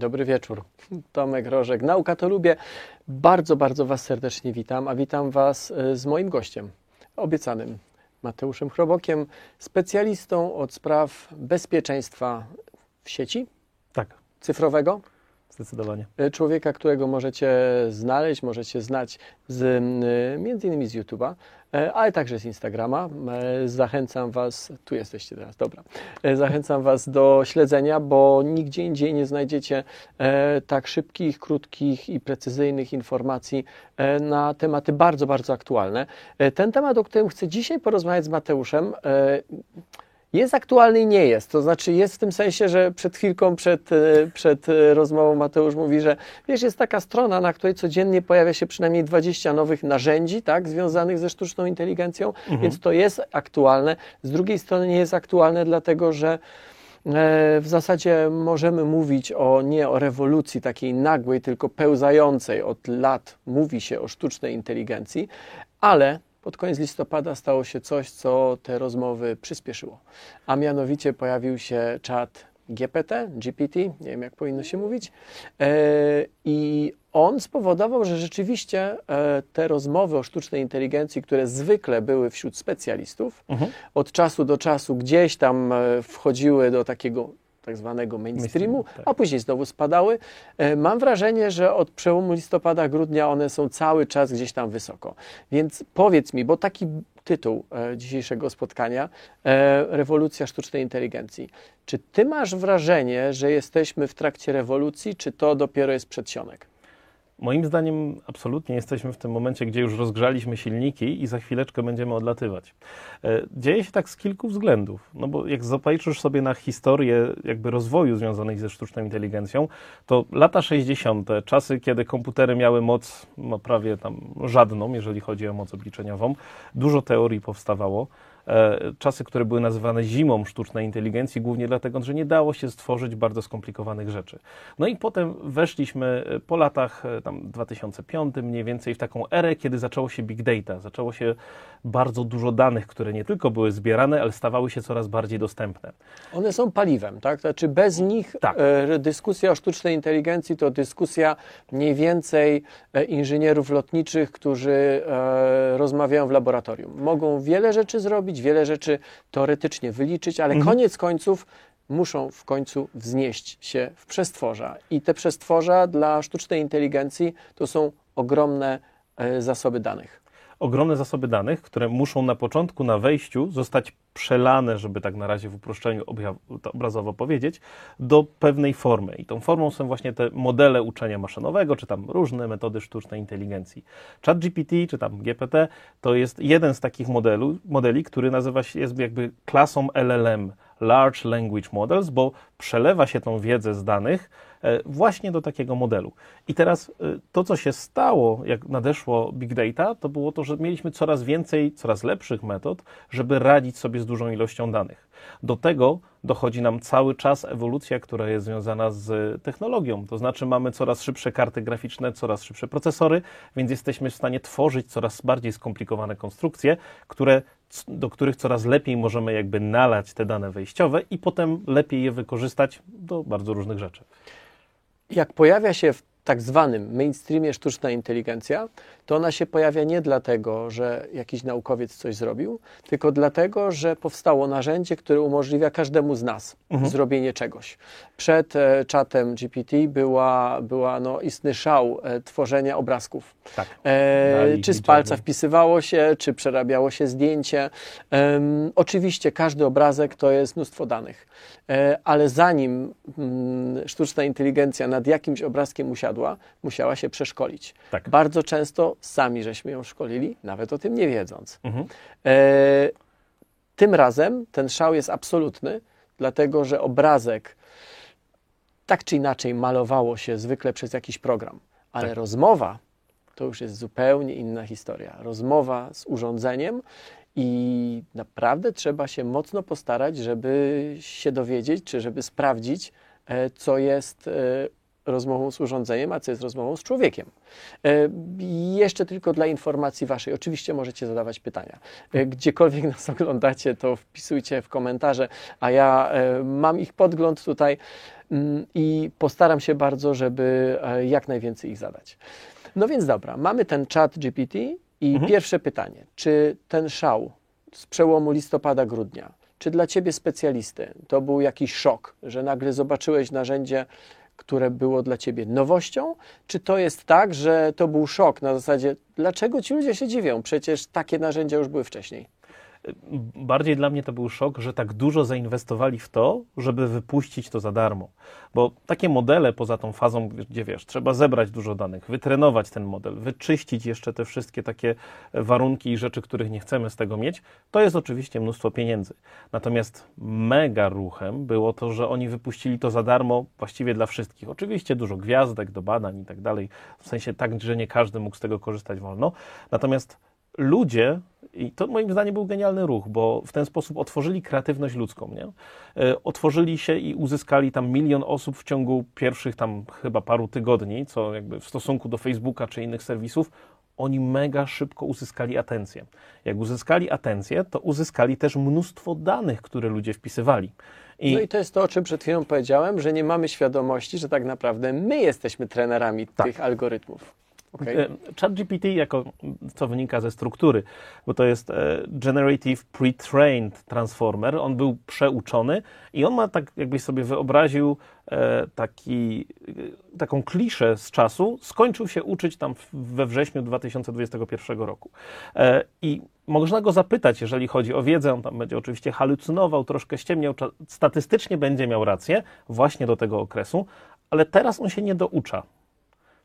Dobry wieczór. Tomek Rożek, Nauka to lubię. Bardzo, bardzo Was serdecznie witam, a witam Was e, z moim gościem, obiecanym Mateuszem Chrobokiem, specjalistą od spraw bezpieczeństwa w sieci Tak, cyfrowego. zdecydowanie. E, Człowieka, którego możecie znaleźć, możecie znać z, m, między innymi z YouTube'a, e, ale także z Instagrama. E, Zachęcam Was, tu jesteście teraz, dobra. E, Zachęcam Was do śledzenia, bo nigdzie indziej nie znajdziecie e, tak szybkich, krótkich i precyzyjnych informacji e, na tematy bardzo, bardzo aktualne. E, Ten temat, o którym chcę dzisiaj porozmawiać z Mateuszem, e, jest aktualny i nie jest. To znaczy jest w tym sensie, że przed chwilką, przed, e, przed e, rozmową Mateusz mówi, że wiesz, jest taka strona, na której codziennie pojawia się przynajmniej 20 nowych narzędzi, tak, związanych ze sztuczną inteligencją, więc to jest aktualne. Z drugiej strony nie jest aktualne, dlatego że e, w zasadzie możemy mówić o nie o rewolucji takiej nagłej, tylko pełzającej. Od lat mówi się o sztucznej inteligencji, ale pod koniec listopada stało się coś, co te rozmowy przyspieszyło. A mianowicie pojawił się czat GPT, GPT, nie wiem jak powinno się mówić, e, i on spowodował, że rzeczywiście e, te rozmowy o sztucznej inteligencji, które zwykle były wśród specjalistów, Mhm. od czasu do czasu gdzieś tam e, wchodziły do takiego tak zwanego mainstreamu, Mainstreamu, tak. a później znowu spadały. E, Mam wrażenie, że od przełomu listopada, grudnia one są cały czas gdzieś tam wysoko. Więc powiedz mi, bo taki tytuł e, dzisiejszego spotkania, e, rewolucja sztucznej inteligencji. Czy ty masz wrażenie, że jesteśmy w trakcie rewolucji, czy to dopiero jest przedsionek? Moim zdaniem absolutnie jesteśmy w tym momencie, gdzie już rozgrzaliśmy silniki i za chwileczkę będziemy odlatywać. E, Dzieje się tak z kilku względów, no bo jak zobaczysz sobie na historię jakby rozwoju związanych ze sztuczną inteligencją, to lata 60., czasy, kiedy komputery miały moc no, prawie tam żadną, jeżeli chodzi o moc obliczeniową, dużo teorii powstawało. E, Czasy, które były nazywane zimą sztucznej inteligencji, głównie dlatego, że nie dało się stworzyć bardzo skomplikowanych rzeczy. No i potem weszliśmy e, po latach e, tam 2005 mniej więcej w taką erę, kiedy zaczęło się big data, zaczęło się bardzo dużo danych, które nie tylko były zbierane, ale stawały się coraz bardziej dostępne. One są paliwem, tak? Znaczy bez nich Tak. dyskusja o sztucznej inteligencji to dyskusja mniej więcej inżynierów lotniczych, którzy rozmawiają w laboratorium. Mogą wiele rzeczy zrobić, wiele rzeczy teoretycznie wyliczyć, ale Mhm. koniec końców muszą w końcu wznieść się w przestworza. I te przestworza dla sztucznej inteligencji to są ogromne e, zasoby danych. Ogromne zasoby danych, które muszą na początku, na wejściu zostać przelane, żeby tak na razie w uproszczeniu obrazowo powiedzieć, do pewnej formy. I tą formą są właśnie te modele uczenia maszynowego, czy tam różne metody sztucznej inteligencji. ChatGPT, czy tam GPT, to jest jeden z takich modelu, modeli, który nazywa się, jest jakby klasą LLM, Large Language Models, bo przelewa się tą wiedzę z danych właśnie do takiego modelu. I teraz e, to, co się stało, jak nadeszło big data, to było to, że mieliśmy coraz więcej, coraz lepszych metod, żeby radzić sobie z dużą ilością danych. Do tego dochodzi nam cały czas ewolucja, która jest związana z technologią. To znaczy mamy coraz szybsze karty graficzne, coraz szybsze procesory, więc jesteśmy w stanie tworzyć coraz bardziej skomplikowane konstrukcje, które, do których coraz lepiej możemy jakby nalać te dane wejściowe i potem lepiej je wykorzystać do bardzo różnych rzeczy. Jak pojawia się w tak zwanym mainstreamie sztuczna inteligencja, to ona się pojawia nie dlatego, że jakiś naukowiec coś zrobił, tylko dlatego, że powstało narzędzie, które umożliwia każdemu z nas Mhm. zrobienie czegoś. Przed e, czatem GPT była, była no, istny szał e, tworzenia obrazków. Tak. E, czy z palca wpisywało się, czy przerabiało się zdjęcie. Oczywiście każdy obrazek to jest mnóstwo danych, ale zanim mm, sztuczna inteligencja nad jakimś obrazkiem usiadła, musiała się przeszkolić. Tak. Bardzo często sami żeśmy ją szkolili, nawet o tym nie wiedząc. Mhm. E, tym razem ten szał jest absolutny, dlatego że obrazek tak czy inaczej malowało się zwykle przez jakiś program, ale Tak. rozmowa to już jest zupełnie inna historia. Rozmowa z urządzeniem i naprawdę trzeba się mocno postarać, żeby się dowiedzieć, czy żeby sprawdzić, e, co jest e, rozmową z urządzeniem, a co jest rozmową z człowiekiem. E, Jeszcze tylko dla informacji Waszej, oczywiście możecie zadawać pytania. Gdziekolwiek nas oglądacie, to wpisujcie w komentarze, a ja mam ich podgląd tutaj. mm, i postaram się bardzo, żeby jak najwięcej ich zadać. No więc dobra, mamy ten chat GPT i Mhm. pierwsze pytanie. Czy ten szał z przełomu listopada-grudnia, czy dla Ciebie specjalisty to był jakiś szok, że nagle zobaczyłeś narzędzie, które było dla Ciebie nowością? Czy to jest tak, że to był szok na zasadzie, dlaczego ci ludzie się dziwią? Przecież takie narzędzia już były wcześniej. Bardziej dla mnie to był szok, że tak dużo zainwestowali w to, żeby wypuścić to za darmo. Bo takie modele poza tą fazą, gdzie wiesz, trzeba zebrać dużo danych, wytrenować ten model, wyczyścić jeszcze te wszystkie takie warunki i rzeczy, których nie chcemy z tego mieć, to jest oczywiście mnóstwo pieniędzy. Natomiast mega ruchem było to, że oni wypuścili to za darmo właściwie dla wszystkich. Oczywiście dużo gwiazdek do badań i tak dalej, w sensie tak, że nie każdy mógł z tego korzystać wolno. Natomiast ludzie, i to moim zdaniem był genialny ruch, bo w ten sposób otworzyli kreatywność ludzką, nie? E, Otworzyli się i uzyskali tam milion osób w ciągu pierwszych tam chyba paru tygodni, co jakby w stosunku do Facebooka czy innych serwisów, oni mega szybko uzyskali atencję. Jak uzyskali atencję, to uzyskali też mnóstwo danych, które ludzie wpisywali. I No i to jest to, o czym przed chwilą powiedziałem, że nie mamy świadomości, że tak naprawdę my jesteśmy trenerami Tak. tych algorytmów. Okej? E, ChatGPT, jako co wynika ze struktury, bo to jest e, Generative Pre-trained Transformer, on był przeuczony i on ma tak, jakbyś sobie wyobraził, e, taki, taką kliszę z czasu, skończył się uczyć tam we wrześniu 2021 roku. I można go zapytać, jeżeli chodzi o wiedzę, on tam będzie oczywiście halucynował, troszkę ściemniał, statystycznie będzie miał rację właśnie do tego okresu, ale teraz on się nie doucza.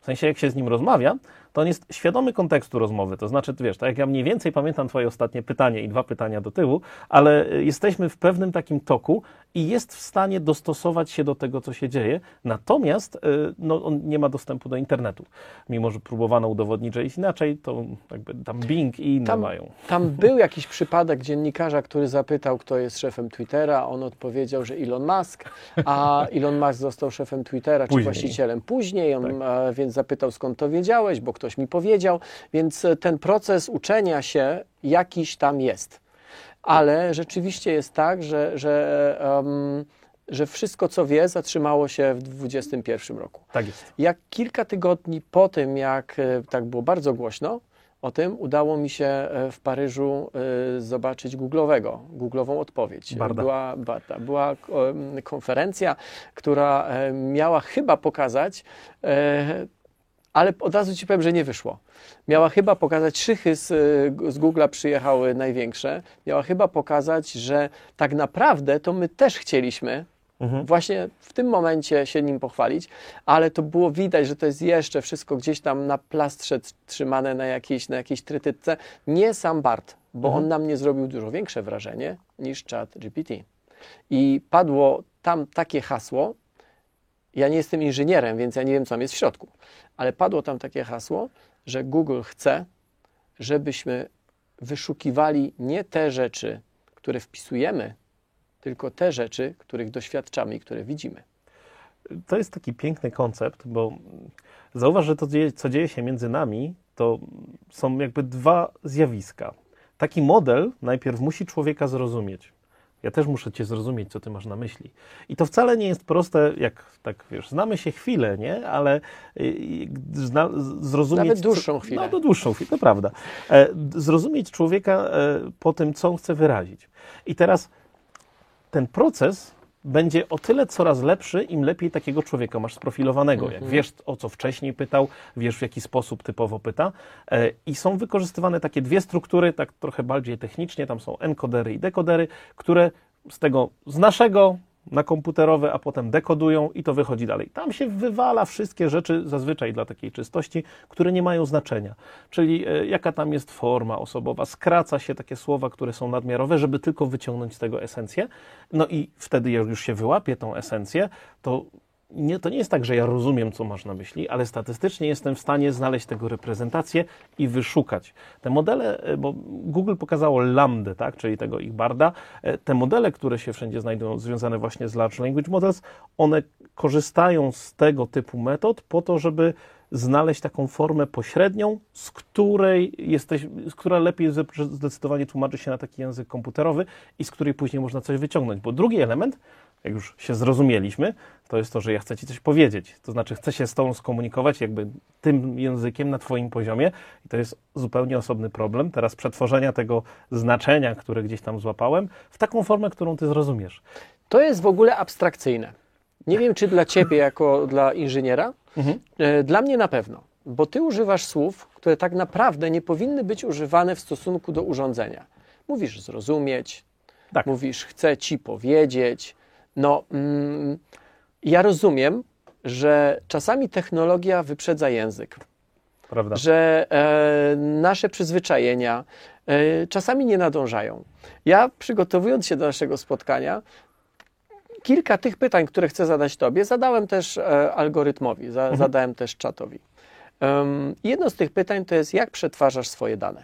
W sensie, jak się z nim rozmawia, to on jest świadomy kontekstu rozmowy. To znaczy, wiesz, tak jak ja mniej więcej pamiętam Twoje ostatnie pytanie i dwa pytania do tyłu, ale y, jesteśmy w pewnym takim toku i jest w stanie dostosować się do tego, co się dzieje. Natomiast y, no, on nie ma dostępu do internetu. Mimo, że próbowano udowodnić, że jest inaczej, to jakby tam Bing i inne Tam- mają. Tam był jakiś przypadek dziennikarza, który zapytał, kto jest szefem Twittera. On odpowiedział, że Elon Musk, a Elon Musk został szefem Twittera, czy Później. właścicielem później. On, Tak. więc zapytał, skąd to wiedziałeś, bo ktoś mi powiedział. Więc e, ten proces uczenia się jakiś tam jest. Ale rzeczywiście jest tak, że, że, em, że wszystko, co wie, zatrzymało się w 2021 roku. Tak jest. Jak kilka tygodni po tym, jak e, tak było bardzo głośno o tym, udało mi się e, w Paryżu zobaczyć Google'owego, Google'ową odpowiedź. Barda. Była, Barda. Była konferencja, która miała chyba pokazać, ale od razu Ci powiem, że nie wyszło. Miała chyba pokazać, szychy z, e, z Google'a przyjechały największe, miała chyba pokazać, że tak naprawdę to my też chcieliśmy Mhm. właśnie w tym momencie się nim pochwalić, ale to było widać, że to jest jeszcze wszystko gdzieś tam na plastrze trzymane na jakiejś, na jakiejś trytytce. Nie sam Bart, bo Mhm. on na mnie zrobił dużo większe wrażenie niż chat GPT. I padło tam takie hasło, ja nie jestem inżynierem, więc ja nie wiem, co tam jest w środku, ale padło tam takie hasło, że Google chce, żebyśmy wyszukiwali nie te rzeczy, które wpisujemy, tylko te rzeczy, których doświadczamy i które widzimy. to jest taki piękny koncept, bo zauważ, że to, co dzieje się między nami, to są jakby dwa zjawiska. Taki model najpierw musi człowieka zrozumieć. Ja też muszę cię zrozumieć, co ty masz na myśli. I to wcale nie jest proste, jak tak wiesz, znamy się chwilę, nie? Ale y, y, zna, zrozumieć. Nawet dłuższą chwilę. No, to dłuższą chwilę, to prawda. E, zrozumieć człowieka e, po tym, co on chce wyrazić. I teraz ten proces będzie o tyle coraz lepszy, im lepiej takiego człowieka masz sprofilowanego. Jak wiesz, o co wcześniej pytał, wiesz, w jaki sposób typowo pyta. E, I są wykorzystywane takie dwie struktury, tak trochę bardziej technicznie. Tam są enkodery i dekodery, które z tego, z naszego na komputerowe, a potem dekodują i to wychodzi dalej. Tam się wywala wszystkie rzeczy, zazwyczaj dla takiej czystości, które nie mają znaczenia. Czyli e, jaka tam jest forma osobowa, skraca się takie słowa, które są nadmiarowe, żeby tylko wyciągnąć z tego esencję. No i wtedy jak już się wyłapie tą esencję, to nie, to nie jest tak, że ja rozumiem, co masz na myśli, ale statystycznie jestem w stanie znaleźć tego reprezentację i wyszukać. Te modele, e, bo Google pokazało lambdę, tak, czyli tego ich barda, e, te modele, które się wszędzie znajdują, związane właśnie z Large Language Models, one korzystają z tego typu metod po to, żeby znaleźć taką formę pośrednią, z której jesteś, z która lepiej zdecydowanie tłumaczy się na taki język komputerowy i z której później można coś wyciągnąć. Bo drugi element, jak już się zrozumieliśmy, to jest to, że ja chcę Ci coś powiedzieć. To znaczy, chcę się z Tobą skomunikować jakby tym językiem na Twoim poziomie i to jest zupełnie osobny problem. Teraz przetworzenia tego znaczenia, które gdzieś tam złapałem, w taką formę, którą Ty zrozumiesz. To jest w ogóle abstrakcyjne. Nie wiem, czy dla Ciebie, jako dla inżyniera, mhm. E, dla mnie na pewno, bo Ty używasz słów, które tak naprawdę nie powinny być używane w stosunku do urządzenia. Mówisz zrozumieć, tak. mówisz chcę Ci powiedzieć, no, mm, ja rozumiem, że czasami technologia wyprzedza język. Prawda. Że e, nasze przyzwyczajenia e, czasami nie nadążają. Ja, przygotowując się do naszego spotkania, kilka tych pytań, które chcę zadać Tobie, zadałem też e, algorytmowi, za, mhm. zadałem też czatowi. Um, jedno z tych pytań to jest, jak przetwarzasz swoje dane?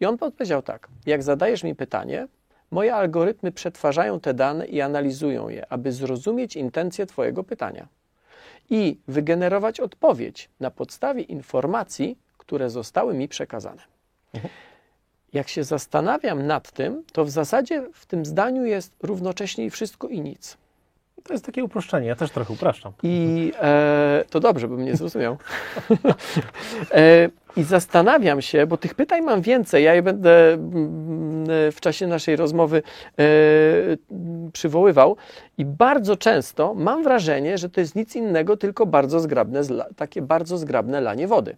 I on odpowiedział tak: Jak zadajesz mi pytanie, Moje algorytmy przetwarzają te dane i analizują je, aby zrozumieć intencje Twojego pytania i wygenerować odpowiedź na podstawie informacji, które zostały mi przekazane. Mhm. Jak się zastanawiam nad tym, to w zasadzie w tym zdaniu jest równocześnie wszystko i nic. To jest takie uproszczenie, ja też trochę upraszczam. I e, to dobrze, bym nie zrozumiał. e, I zastanawiam się, bo tych pytań mam więcej, ja je będę mm, w czasie naszej rozmowy e, przywoływał i bardzo często mam wrażenie, że to jest nic innego, tylko bardzo zgrabne, takie bardzo zgrabne lanie wody.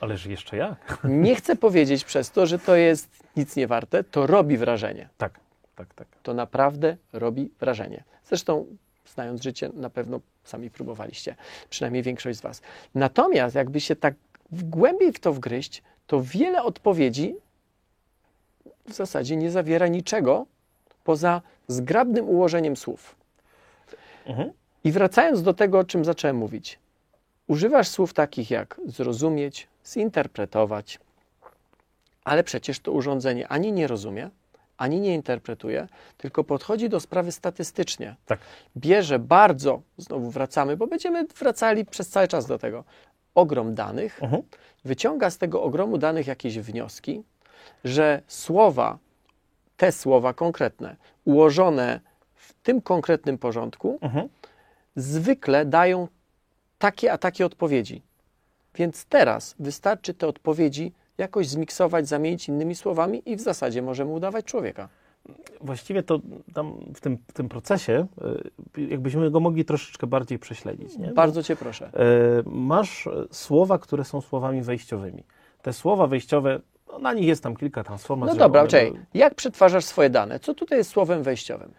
Ależ jeszcze jak? Nie chcę powiedzieć przez to, że to jest nic nie warte, to robi wrażenie. Tak, tak, tak. To naprawdę robi wrażenie. Zresztą znając życie, na pewno sami próbowaliście, przynajmniej większość z Was. Natomiast jakby się tak głębiej w to wgryźć, to wiele odpowiedzi w zasadzie nie zawiera niczego poza zgrabnym ułożeniem słów. Mhm. I wracając do tego, o czym zacząłem mówić, używasz słów takich jak zrozumieć, zinterpretować, ale przecież to urządzenie ani nie rozumie, ani nie interpretuje, tylko podchodzi do sprawy statystycznie. Tak. Bierze bardzo, znowu wracamy, bo będziemy wracali przez cały czas do tego, ogrom danych, mhm. wyciąga z tego ogromu danych jakieś wnioski, że słowa, te słowa konkretne, ułożone w tym konkretnym porządku, mhm. zwykle dają takie a takie odpowiedzi. Więc teraz wystarczy te odpowiedzi jakoś zmiksować, zamienić innymi słowami i w zasadzie możemy udawać człowieka. Właściwie to tam w tym, w tym procesie, e, jakbyśmy go mogli troszeczkę bardziej prześledzić. Nie? Bardzo Cię proszę. E, masz słowa, które są słowami wejściowymi. Te słowa wejściowe, no, na nich jest tam kilka transformacji. No dobra, czyli jak przetwarzasz swoje dane? Co tutaj jest słowem wejściowym?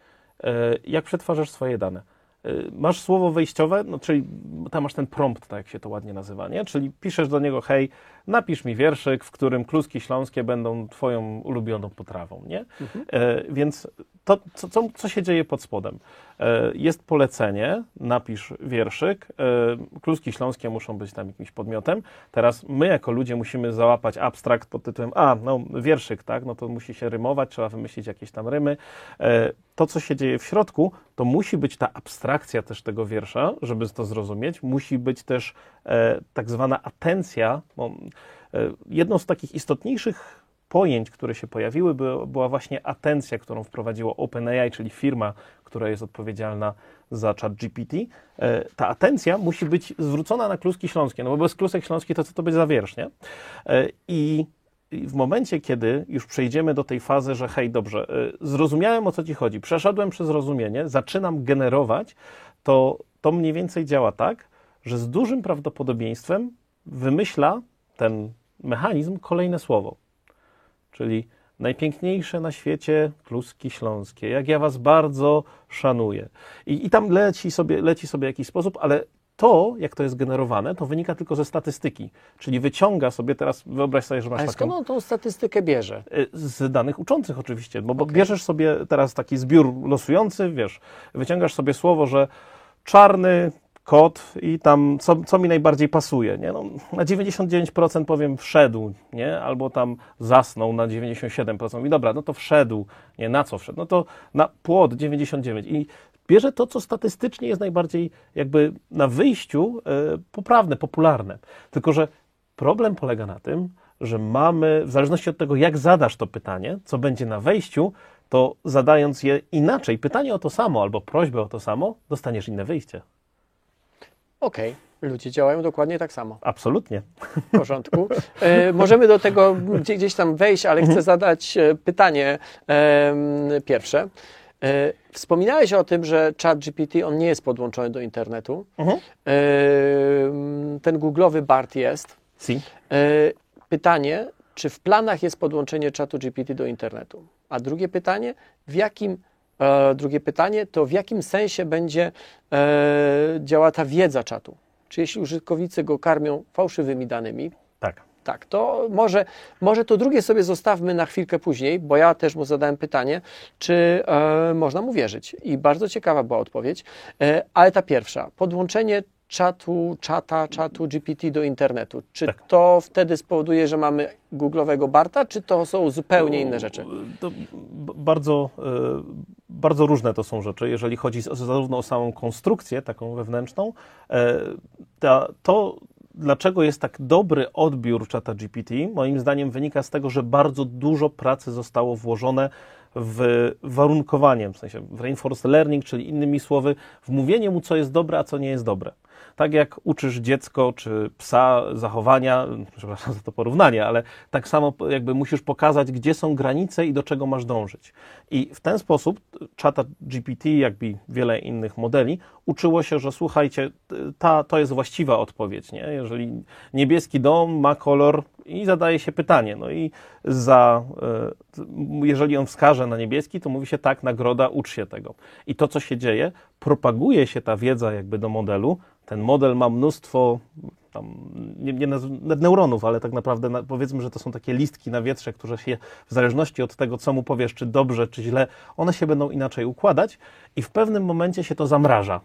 E, jak przetwarzasz swoje dane? Y, masz słowo wejściowe, no, czyli tam masz ten prompt, tak jak się to ładnie nazywa, nie? Czyli piszesz do niego, hej, napisz mi wierszyk, w którym kluski śląskie będą twoją ulubioną potrawą, nie? Mhm. E, więc to, co, co, co się dzieje pod spodem? E, jest polecenie, napisz wierszyk, e, kluski śląskie muszą być tam jakimś podmiotem. Teraz my jako ludzie musimy załapać abstrakt pod tytułem, a, no wierszyk, tak, no to musi się rymować, trzeba wymyślić jakieś tam rymy. E, to, co się dzieje w środku, to musi być ta abstrakcja też tego wiersza, żeby to zrozumieć. Musi być też tak zwana atencja. Jedną z takich istotniejszych pojęć, które się pojawiły, była właśnie atencja, którą wprowadziło OpenAI, czyli firma, która jest odpowiedzialna za chat GPT. E, ta atencja musi być zwrócona na kluski śląskie, no bo bez klusek śląskich to co to będzie za wiersz, nie? E, I w momencie, kiedy już przejdziemy do tej fazy, że hej, dobrze, e, zrozumiałem o co ci chodzi, przeszedłem przez rozumienie, zaczynam generować, to to mniej więcej działa tak, że z dużym prawdopodobieństwem wymyśla ten mechanizm kolejne słowo. Czyli najpiękniejsze na świecie kluski śląskie. Jak ja was bardzo szanuję. I, i tam leci sobie, leci sobie jakiś sposób, ale to, jak to jest generowane, to wynika tylko ze statystyki. Czyli wyciąga sobie teraz, wyobraź sobie, że masz Ale skąd on tą statystykę bierze? Y, z danych uczących oczywiście, bo, bo okay. bierzesz sobie teraz taki zbiór losujący, wiesz, wyciągasz sobie słowo, że czarny kod i tam, co, co mi najbardziej pasuje, nie? No, na 99% powiem wszedł, nie? Albo tam zasnął na 97%. I dobra, no to wszedł, nie? Na co wszedł? No to na płot 99. I bierze to, co statystycznie jest najbardziej jakby na wyjściu e, poprawne, popularne. Tylko, że problem polega na tym, że mamy, w zależności od tego, jak zadasz to pytanie, co będzie na wejściu, to zadając je inaczej, pytanie o to samo albo prośbę o to samo, dostaniesz inne wyjście. Okej, ludzie działają dokładnie tak samo. Absolutnie. W porządku. E, możemy do tego gdzie, gdzieś tam wejść, ale chcę zadać e, pytanie em, pierwsze. E, wspominałeś o tym, że ChatGPT on nie jest podłączony do internetu. Mhm. Ten googlowy BART jest. Si. E, Pytanie, czy w planach jest podłączenie czatu GPT do internetu? A drugie pytanie, w jakim, e, drugie pytanie to w jakim sensie będzie e, działała ta wiedza czatu? Czy jeśli użytkownicy go karmią fałszywymi danymi, Tak. tak, to może, może to drugie sobie zostawmy na chwilkę później, bo ja też mu zadałem pytanie, czy e, można mu wierzyć. I bardzo ciekawa była odpowiedź. E, ale ta pierwsza, podłączenie czatu, czata, czatu GPT do internetu. Czy Tak. to wtedy spowoduje, że mamy googlowego Barta, czy to są zupełnie inne rzeczy? To bardzo, e, bardzo różne to są rzeczy, jeżeli chodzi zarówno o samą konstrukcję, taką wewnętrzną, e, to dlaczego jest tak dobry odbiór czata GPT, moim zdaniem wynika z tego, że bardzo dużo pracy zostało włożone w warunkowanie, w sensie w reinforced learning, czyli innymi słowy, w mówienie mu, co jest dobre, a co nie jest dobre. Tak jak uczysz dziecko czy psa zachowania, przepraszam za to porównanie, ale tak samo jakby musisz pokazać, gdzie są granice i do czego masz dążyć. I w ten sposób czata GPT, jakby wiele innych modeli, uczyło się, że słuchajcie, ta, to jest właściwa odpowiedź. Nie? Jeżeli niebieski dom ma kolor i zadaje się pytanie, no i za, e, jeżeli on wskaże na niebieski, to mówi się tak, nagroda, ucz się tego. I to, co się dzieje, propaguje się ta wiedza jakby do modelu. Ten model ma mnóstwo tam, nie, nie neuronów, ale tak naprawdę na, powiedzmy, że to są takie listki na wietrze, które się w zależności od tego, co mu powiesz, czy dobrze, czy źle, one się będą inaczej układać i w pewnym momencie się to zamraża.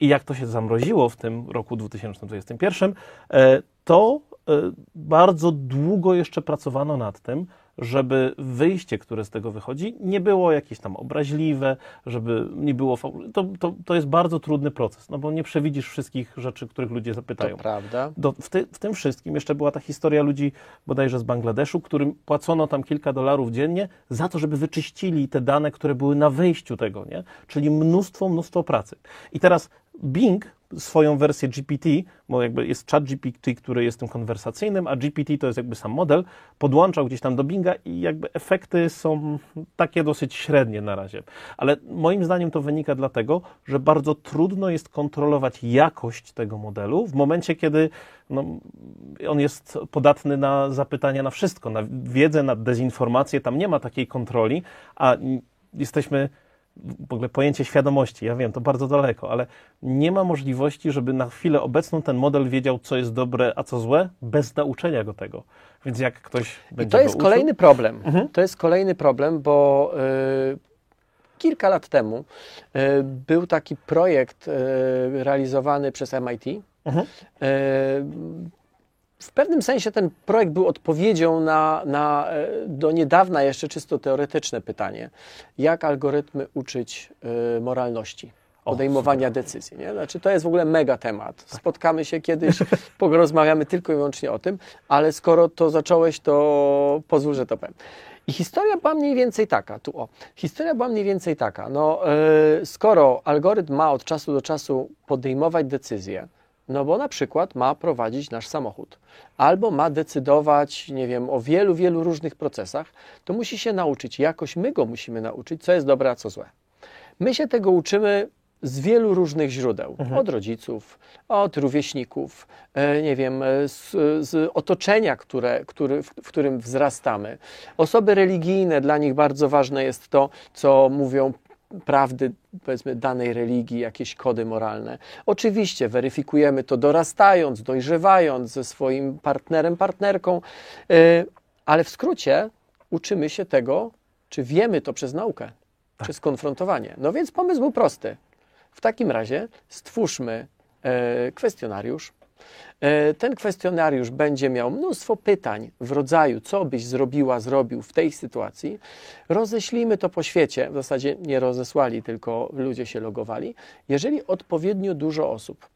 I jak to się zamroziło w tym roku 2021, e, to e, bardzo długo jeszcze pracowano nad tym, żeby wyjście, które z tego wychodzi, nie było jakieś tam obraźliwe, żeby nie było. To, to, to jest bardzo trudny proces, no bo nie przewidzisz wszystkich rzeczy, których ludzie zapytają. To prawda. Do, w, ty, w tym wszystkim jeszcze była ta historia ludzi bodajże z Bangladeszu, którym płacono tam kilka dolarów dziennie za to, żeby wyczyścili te dane, które były na wejściu tego, nie? Czyli mnóstwo, mnóstwo pracy. I teraz Bing swoją wersję GPT, bo jakby jest chat GPT, który jest tym konwersacyjnym, a GPT to jest jakby sam model, podłączał gdzieś tam do Binga i jakby efekty są takie dosyć średnie na razie. Ale moim zdaniem to wynika dlatego, że bardzo trudno jest kontrolować jakość tego modelu w momencie, kiedy no, on jest podatny na zapytania na wszystko, na wiedzę, na dezinformację, tam nie ma takiej kontroli, a jesteśmy w ogóle pojęcie świadomości, ja wiem, to bardzo daleko, ale nie ma możliwości, żeby na chwilę obecną ten model wiedział, co jest dobre, a co złe, bez nauczenia go tego. Więc jak ktoś I będzie to go jest uczył- kolejny problem. Mhm. To jest kolejny problem, bo y, kilka lat temu y, był taki projekt y, realizowany przez MIT. Mhm. W pewnym sensie ten projekt był odpowiedzią na, na e, do niedawna jeszcze czysto teoretyczne pytanie, jak algorytmy uczyć y, moralności, O, podejmowania decyzji. Nie? Znaczy, to jest w ogóle mega temat. Spotkamy się kiedyś, porozmawiamy tylko i wyłącznie o tym, ale skoro to zacząłeś, to pozwól, że to powiem. I historia była mniej więcej taka, tu o, historia była mniej więcej taka, no e, skoro algorytm ma od czasu do czasu podejmować decyzje, no bo na przykład ma prowadzić nasz samochód, albo ma decydować, nie wiem, o wielu, wielu różnych procesach, to musi się nauczyć, jakoś my go musimy nauczyć, co jest dobre, a co złe. My się tego uczymy z wielu różnych źródeł. Od rodziców, od rówieśników, e, nie wiem, e, z, z otoczenia, które, który, w, w którym wzrastamy. Osoby religijne, dla nich bardzo ważne jest to, co mówią prawdy, powiedzmy, danej religii, jakieś kody moralne. Oczywiście weryfikujemy to dorastając, dojrzewając ze swoim partnerem, partnerką, e, ale w skrócie uczymy się tego, czy wiemy to przez naukę, przez konfrontowanie. No więc pomysł był prosty. W takim razie stwórzmy e, kwestionariusz, Ten kwestionariusz będzie miał mnóstwo pytań w rodzaju, co byś zrobiła, zrobił w tej sytuacji. Roześlimy to po świecie, w zasadzie nie rozesłali, tylko ludzie się logowali. Jeżeli odpowiednio dużo osób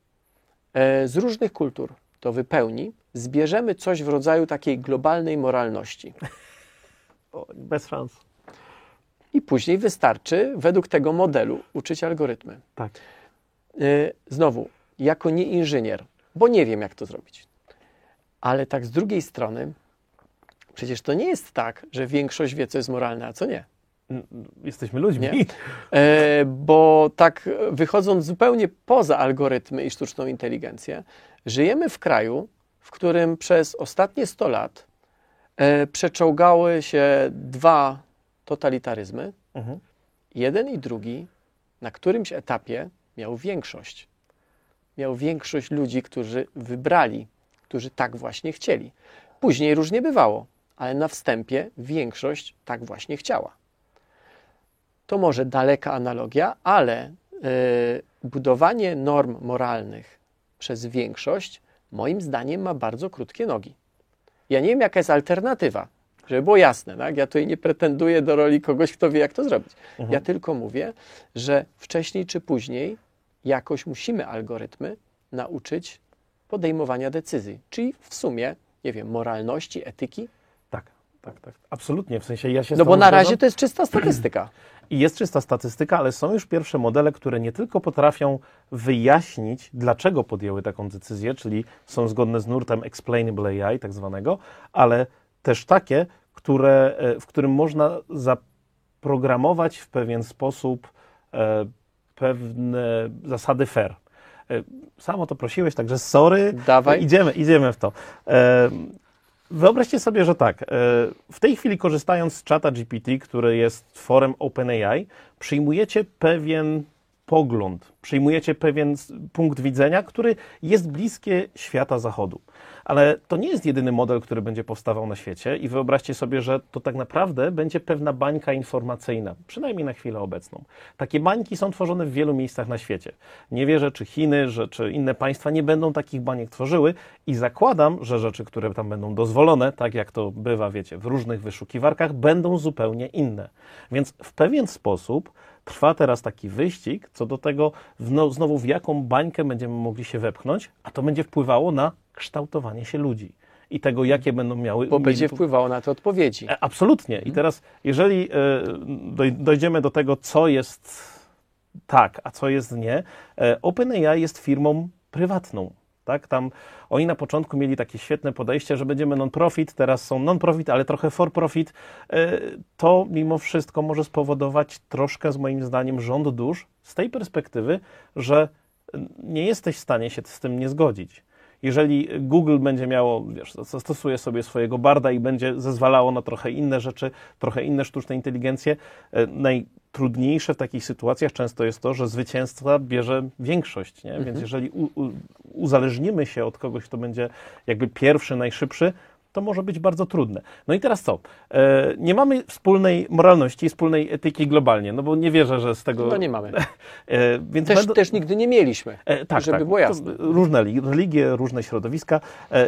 e, z różnych kultur to wypełni, zbierzemy coś w rodzaju takiej globalnej moralności. Bez szans. I później wystarczy według tego modelu uczyć algorytmy. Tak. Y, Znowu, jako nie inżynier, bo nie wiem, jak to zrobić. Ale tak z drugiej strony, przecież to nie jest tak, że większość wie, co jest moralne, a co nie. Jesteśmy ludźmi. Nie. E, bo tak wychodząc zupełnie poza algorytmy i sztuczną inteligencję, żyjemy w kraju, w którym przez ostatnie 100 lat e, przeczołgały się dwa totalitaryzmy. Mhm. Jeden i drugi na którymś etapie miał większość. Miał większość ludzi, którzy wybrali, którzy tak właśnie chcieli. Później różnie bywało, ale na wstępie większość tak właśnie chciała. To może daleka analogia, ale y, budowanie norm moralnych przez większość, moim zdaniem, ma bardzo krótkie nogi. Ja nie wiem, jaka jest alternatywa, żeby było jasne. Tak? Ja tutaj nie pretenduję do roli kogoś, kto wie, jak to zrobić. Ja tylko mówię, że wcześniej czy później jakoś musimy algorytmy nauczyć podejmowania decyzji. Czyli w sumie, nie wiem, moralności, etyki. Tak, tak, tak. Absolutnie. W sensie ja się No bo na razie to jest czysta statystyka. I jest czysta statystyka, ale są już pierwsze modele, które nie tylko potrafią wyjaśnić, dlaczego podjęły taką decyzję, czyli są zgodne z nurtem explainable AI, tak zwanego, ale też takie, które, e, w którym można zaprogramować w pewien sposób e, pewne zasady fair. E, Samo to prosiłeś, także sorry. Dawaj. Idziemy, idziemy w to. E, Wyobraźcie sobie, że tak, e, w tej chwili korzystając z czata GPT, który jest tworem OpenAI, przyjmujecie pewien pogląd, przyjmujecie pewien punkt widzenia, który jest bliskie świata zachodu. Ale to nie jest jedyny model, który będzie powstawał na świecie i wyobraźcie sobie, że to tak naprawdę będzie pewna bańka informacyjna, przynajmniej na chwilę obecną. Takie bańki są tworzone w wielu miejscach na świecie. Nie wierzę, czy Chiny, że, czy inne państwa nie będą takich baniek tworzyły i zakładam, że rzeczy, które tam będą dozwolone, tak jak to bywa, wiecie, w różnych wyszukiwarkach, będą zupełnie inne. Więc w pewien sposób trwa teraz taki wyścig co do tego, no, znowu w jaką bańkę będziemy mogli się wepchnąć, a to będzie wpływało na kształtowanie się ludzi i tego, jakie będą miały. Bo będzie wpływało na te odpowiedzi. E, Absolutnie. I teraz, jeżeli e, doj- dojdziemy do tego, co jest tak, a co jest nie, e, OpenAI jest firmą prywatną. Tak? Tam oni na początku mieli takie świetne podejście, że będziemy non-profit, teraz są non-profit, ale trochę for-profit. E, To mimo wszystko może spowodować troszkę, z moim zdaniem, rząd dusz z tej perspektywy, że nie jesteś w stanie się z tym nie zgodzić. Jeżeli Google będzie miało, wiesz, zastosuje sobie swojego barda i będzie zezwalało na trochę inne rzeczy, trochę inne sztuczne inteligencje, e, najtrudniejsze w takich sytuacjach często jest to, że zwycięzca bierze większość, nie? Więc jeżeli u, u, uzależnimy się od kogoś, kto będzie jakby pierwszy, najszybszy, to może być bardzo trudne. No i teraz co? E, nie mamy wspólnej moralności, wspólnej etyki globalnie, no bo nie wierzę, że z tego... No nie mamy. E, więc Też, będą- też nigdy nie mieliśmy. E, tak, żeby tak. było jasne. Różne li- religie, różne środowiska,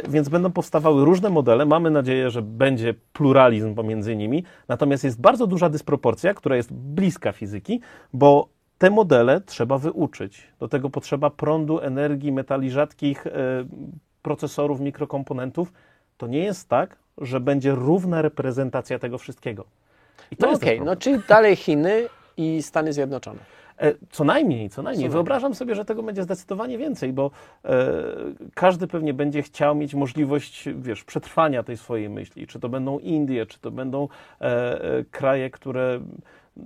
więc będą powstawały różne modele. Mamy nadzieję, że będzie pluralizm pomiędzy nimi. Natomiast jest bardzo duża dysproporcja, która jest bliska fizyki, bo te modele trzeba wyuczyć. Do tego potrzeba prądu, energii, metali rzadkich, procesorów, mikrokomponentów. To nie jest tak, że będzie równa reprezentacja tego wszystkiego. I to No okej, problem. no czyli dalej Chiny i Stany Zjednoczone. E, Co najmniej, co najmniej. Wyobrażam sobie, że tego będzie zdecydowanie więcej, bo e, każdy pewnie będzie chciał mieć możliwość, wiesz, przetrwania tej swojej myśli. Czy to będą Indie, czy to będą e, e, kraje, które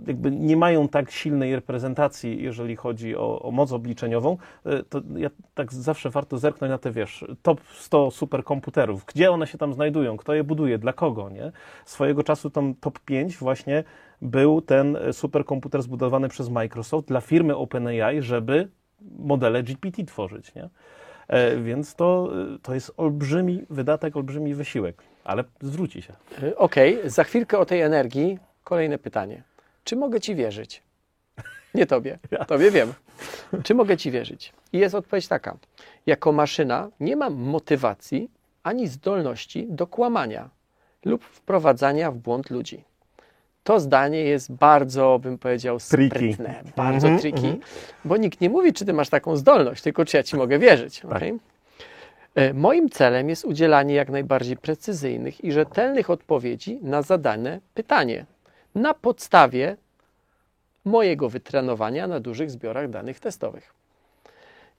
jakby nie mają tak silnej reprezentacji, jeżeli chodzi o, o moc obliczeniową, e, to ja tak zawsze warto zerknąć na te, wiesz, top 100 superkomputerów. Gdzie one się tam znajdują? Kto je buduje? Dla kogo, nie? Swojego czasu tam top 5 właśnie był ten e, superkomputer zbudowany przez Microsoft dla firmy OpenAI, żeby modele GPT tworzyć, nie? E, Więc to, to jest olbrzymi wydatek, olbrzymi wysiłek, ale zwróci się. Okej, za chwilkę o tej energii kolejne pytanie. Czy mogę Ci wierzyć? Nie Tobie. Tobie wiem. Czy mogę Ci wierzyć? I jest odpowiedź taka. Jako maszyna nie mam motywacji ani zdolności do kłamania lub wprowadzania w błąd ludzi. To zdanie jest bardzo, bym powiedział, sprytne, bardzo Mhm, tricky, mhm. bo nikt nie mówi, czy ty masz taką zdolność, tylko czy ja ci mogę wierzyć. Tak. okej? E, Moim celem jest udzielanie jak najbardziej precyzyjnych i rzetelnych odpowiedzi na zadane pytanie na podstawie mojego wytrenowania na dużych zbiorach danych testowych.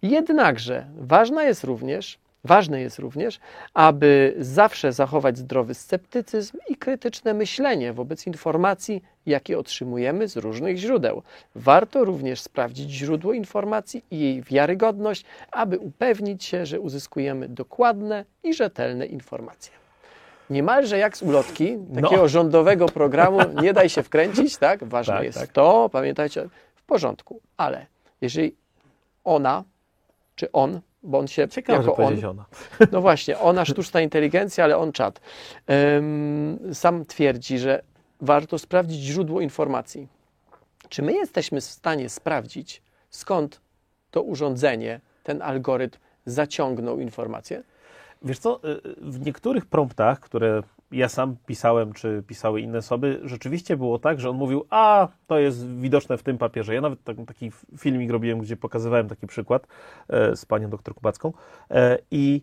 Jednakże ważna jest również, ważne jest również, aby zawsze zachować zdrowy sceptycyzm i krytyczne myślenie wobec informacji, jakie otrzymujemy z różnych źródeł. Warto również sprawdzić źródło informacji i jej wiarygodność, aby upewnić się, że uzyskujemy dokładne i rzetelne informacje. Niemalże jak z ulotki, No. takiego rządowego programu, nie daj się wkręcić, tak? Ważne Tak, jest tak. to, pamiętajcie, w porządku, ale jeżeli ona, czy on, bo on się Ciekawe, jako on, ona. no właśnie, ona sztuczna inteligencja, ale on czat, em, sam twierdzi, że warto sprawdzić źródło informacji. Czy my jesteśmy w stanie sprawdzić, skąd to urządzenie, ten algorytm zaciągnął informację? Wiesz co, y, w niektórych promptach, które ja sam pisałem, czy pisały inne osoby, rzeczywiście było tak, że on mówił, a to jest widoczne w tym papierze. Ja nawet tak, taki filmik robiłem, gdzie pokazywałem taki przykład e, z panią doktor Kubacką e, i